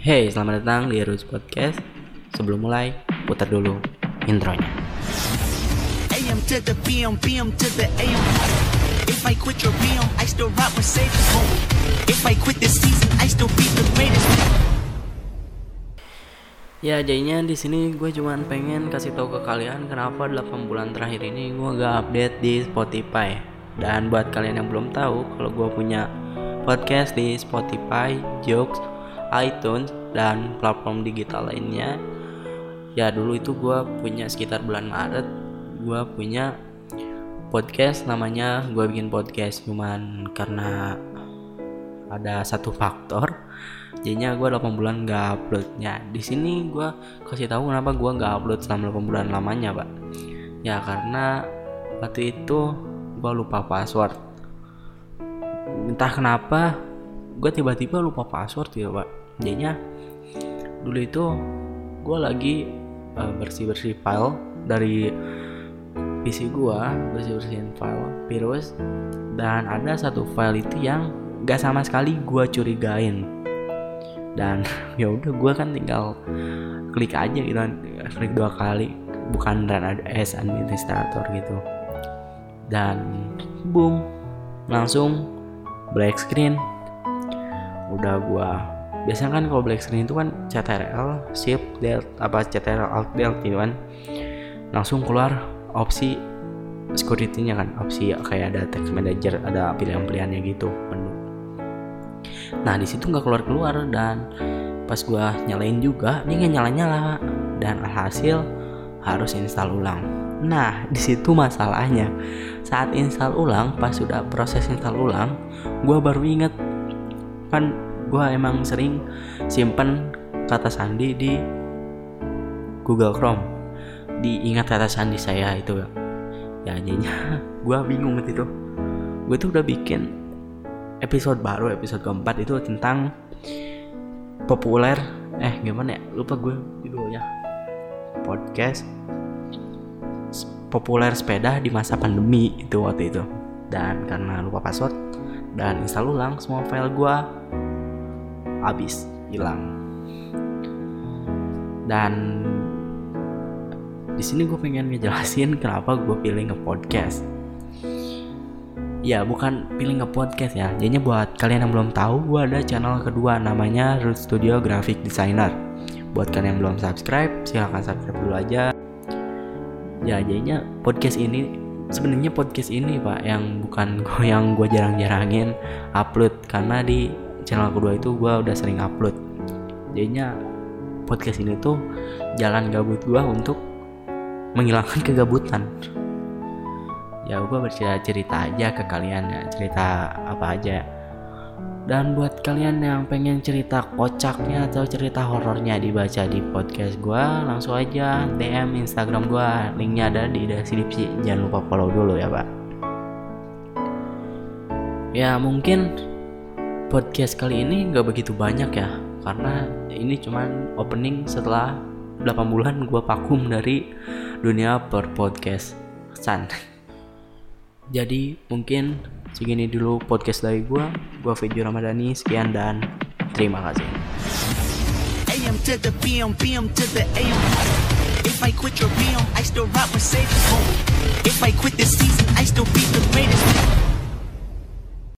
Hey, selamat datang di Roots Podcast. Sebelum mulai, putar dulu intronya. AM to the PM, PM to the AM. If I quit your BM, I still rock Mercedes. If I quit this season, I still be the greatest. Ya, jadinya di sini gue cuman pengen kasih tahu ke kalian kenapa 8 bulan terakhir ini gue gak update di Spotify. Dan buat kalian yang belum tahu, kalau gue punya podcast di Spotify, Jokes, iTunes, dan platform digital lainnya. Ya dulu itu gue punya sekitar bulan Maret, gue punya podcast namanya gue bikin podcast. Cuman karena ada satu faktor jadinya gue 8 bulan gak uploadnya. Di sini gue kasih tahu kenapa gue gak upload selama 8 bulan lamanya pak. Ya karena waktu itu gue lupa password. Entah kenapa gue tiba-tiba lupa password ya pak. Jadinya dulu itu gue lagi uh, bersih-bersih file dari PC gua bersih bersihin file virus dan ada satu file itu yang gak sama sekali gua curigain. Dan ya udah gua kan tinggal klik aja gitu klik dua kali bukan run as administrator gitu. Dan boom langsung black screen udah gua. Biasanya kan kalau black screen itu kan CTRL shift delete apa CTRL alt delete gitu kan. Langsung keluar opsi security-nya kan opsi kayak ada text manager ada pilihan-pilihannya gitu menu. Nah di situ nggak keluar keluar dan pas gua nyalain juga dia nggak nyala nyala dan alhasil harus install ulang. Nah di situ masalahnya. Saat install ulang pas sudah proses install ulang gua baru inget kan gua emang sering simpen kata sandi di Google Chrome. Diingat kata sandi saya itu. Ya jadinya gue bingung gitu gue tuh udah bikin episode baru episode keempat itu tentang populer eh gimana ya? Lupa gue judulnya. Podcast populer sepeda di masa pandemi itu waktu itu. Dan karena lupa password dan install ulang semua file gue habis hilang dan di sini gue pengen ngejelasin kenapa gue pilih nge-podcast. Ya bukan pilih nge-podcast ya. Jadinya buat kalian yang belum tahu, gue ada channel kedua namanya Root Studio Graphic Designer. Buat kalian yang belum subscribe, silahkan subscribe dulu aja. Ya jadinya podcast ini sebenarnya podcast ini pak yang bukan gue yang gue jarang-jarangin upload karena di channel kedua itu gue udah sering upload. Jadinya podcast ini tuh jalan gabut gue untuk menghilangkan kegabutan. Ya gue bercerita cerita aja ke kalian ya cerita apa aja. Dan buat kalian yang pengen cerita kocaknya atau cerita horornya dibaca di podcast gue langsung aja DM Instagram gue linknya ada di deskripsi. Jangan lupa follow dulu ya pak. Ya mungkin podcast kali ini nggak begitu banyak ya karena ini cuman opening setelah 8 bulan gue vakum dari dunia per podcast San. Jadi mungkin segini dulu podcast dari gue. Gue Fiji Ramadhani. Sekian dan terima kasih. AM to the PM, PM to the AM. If I quit your BM, I still rock. If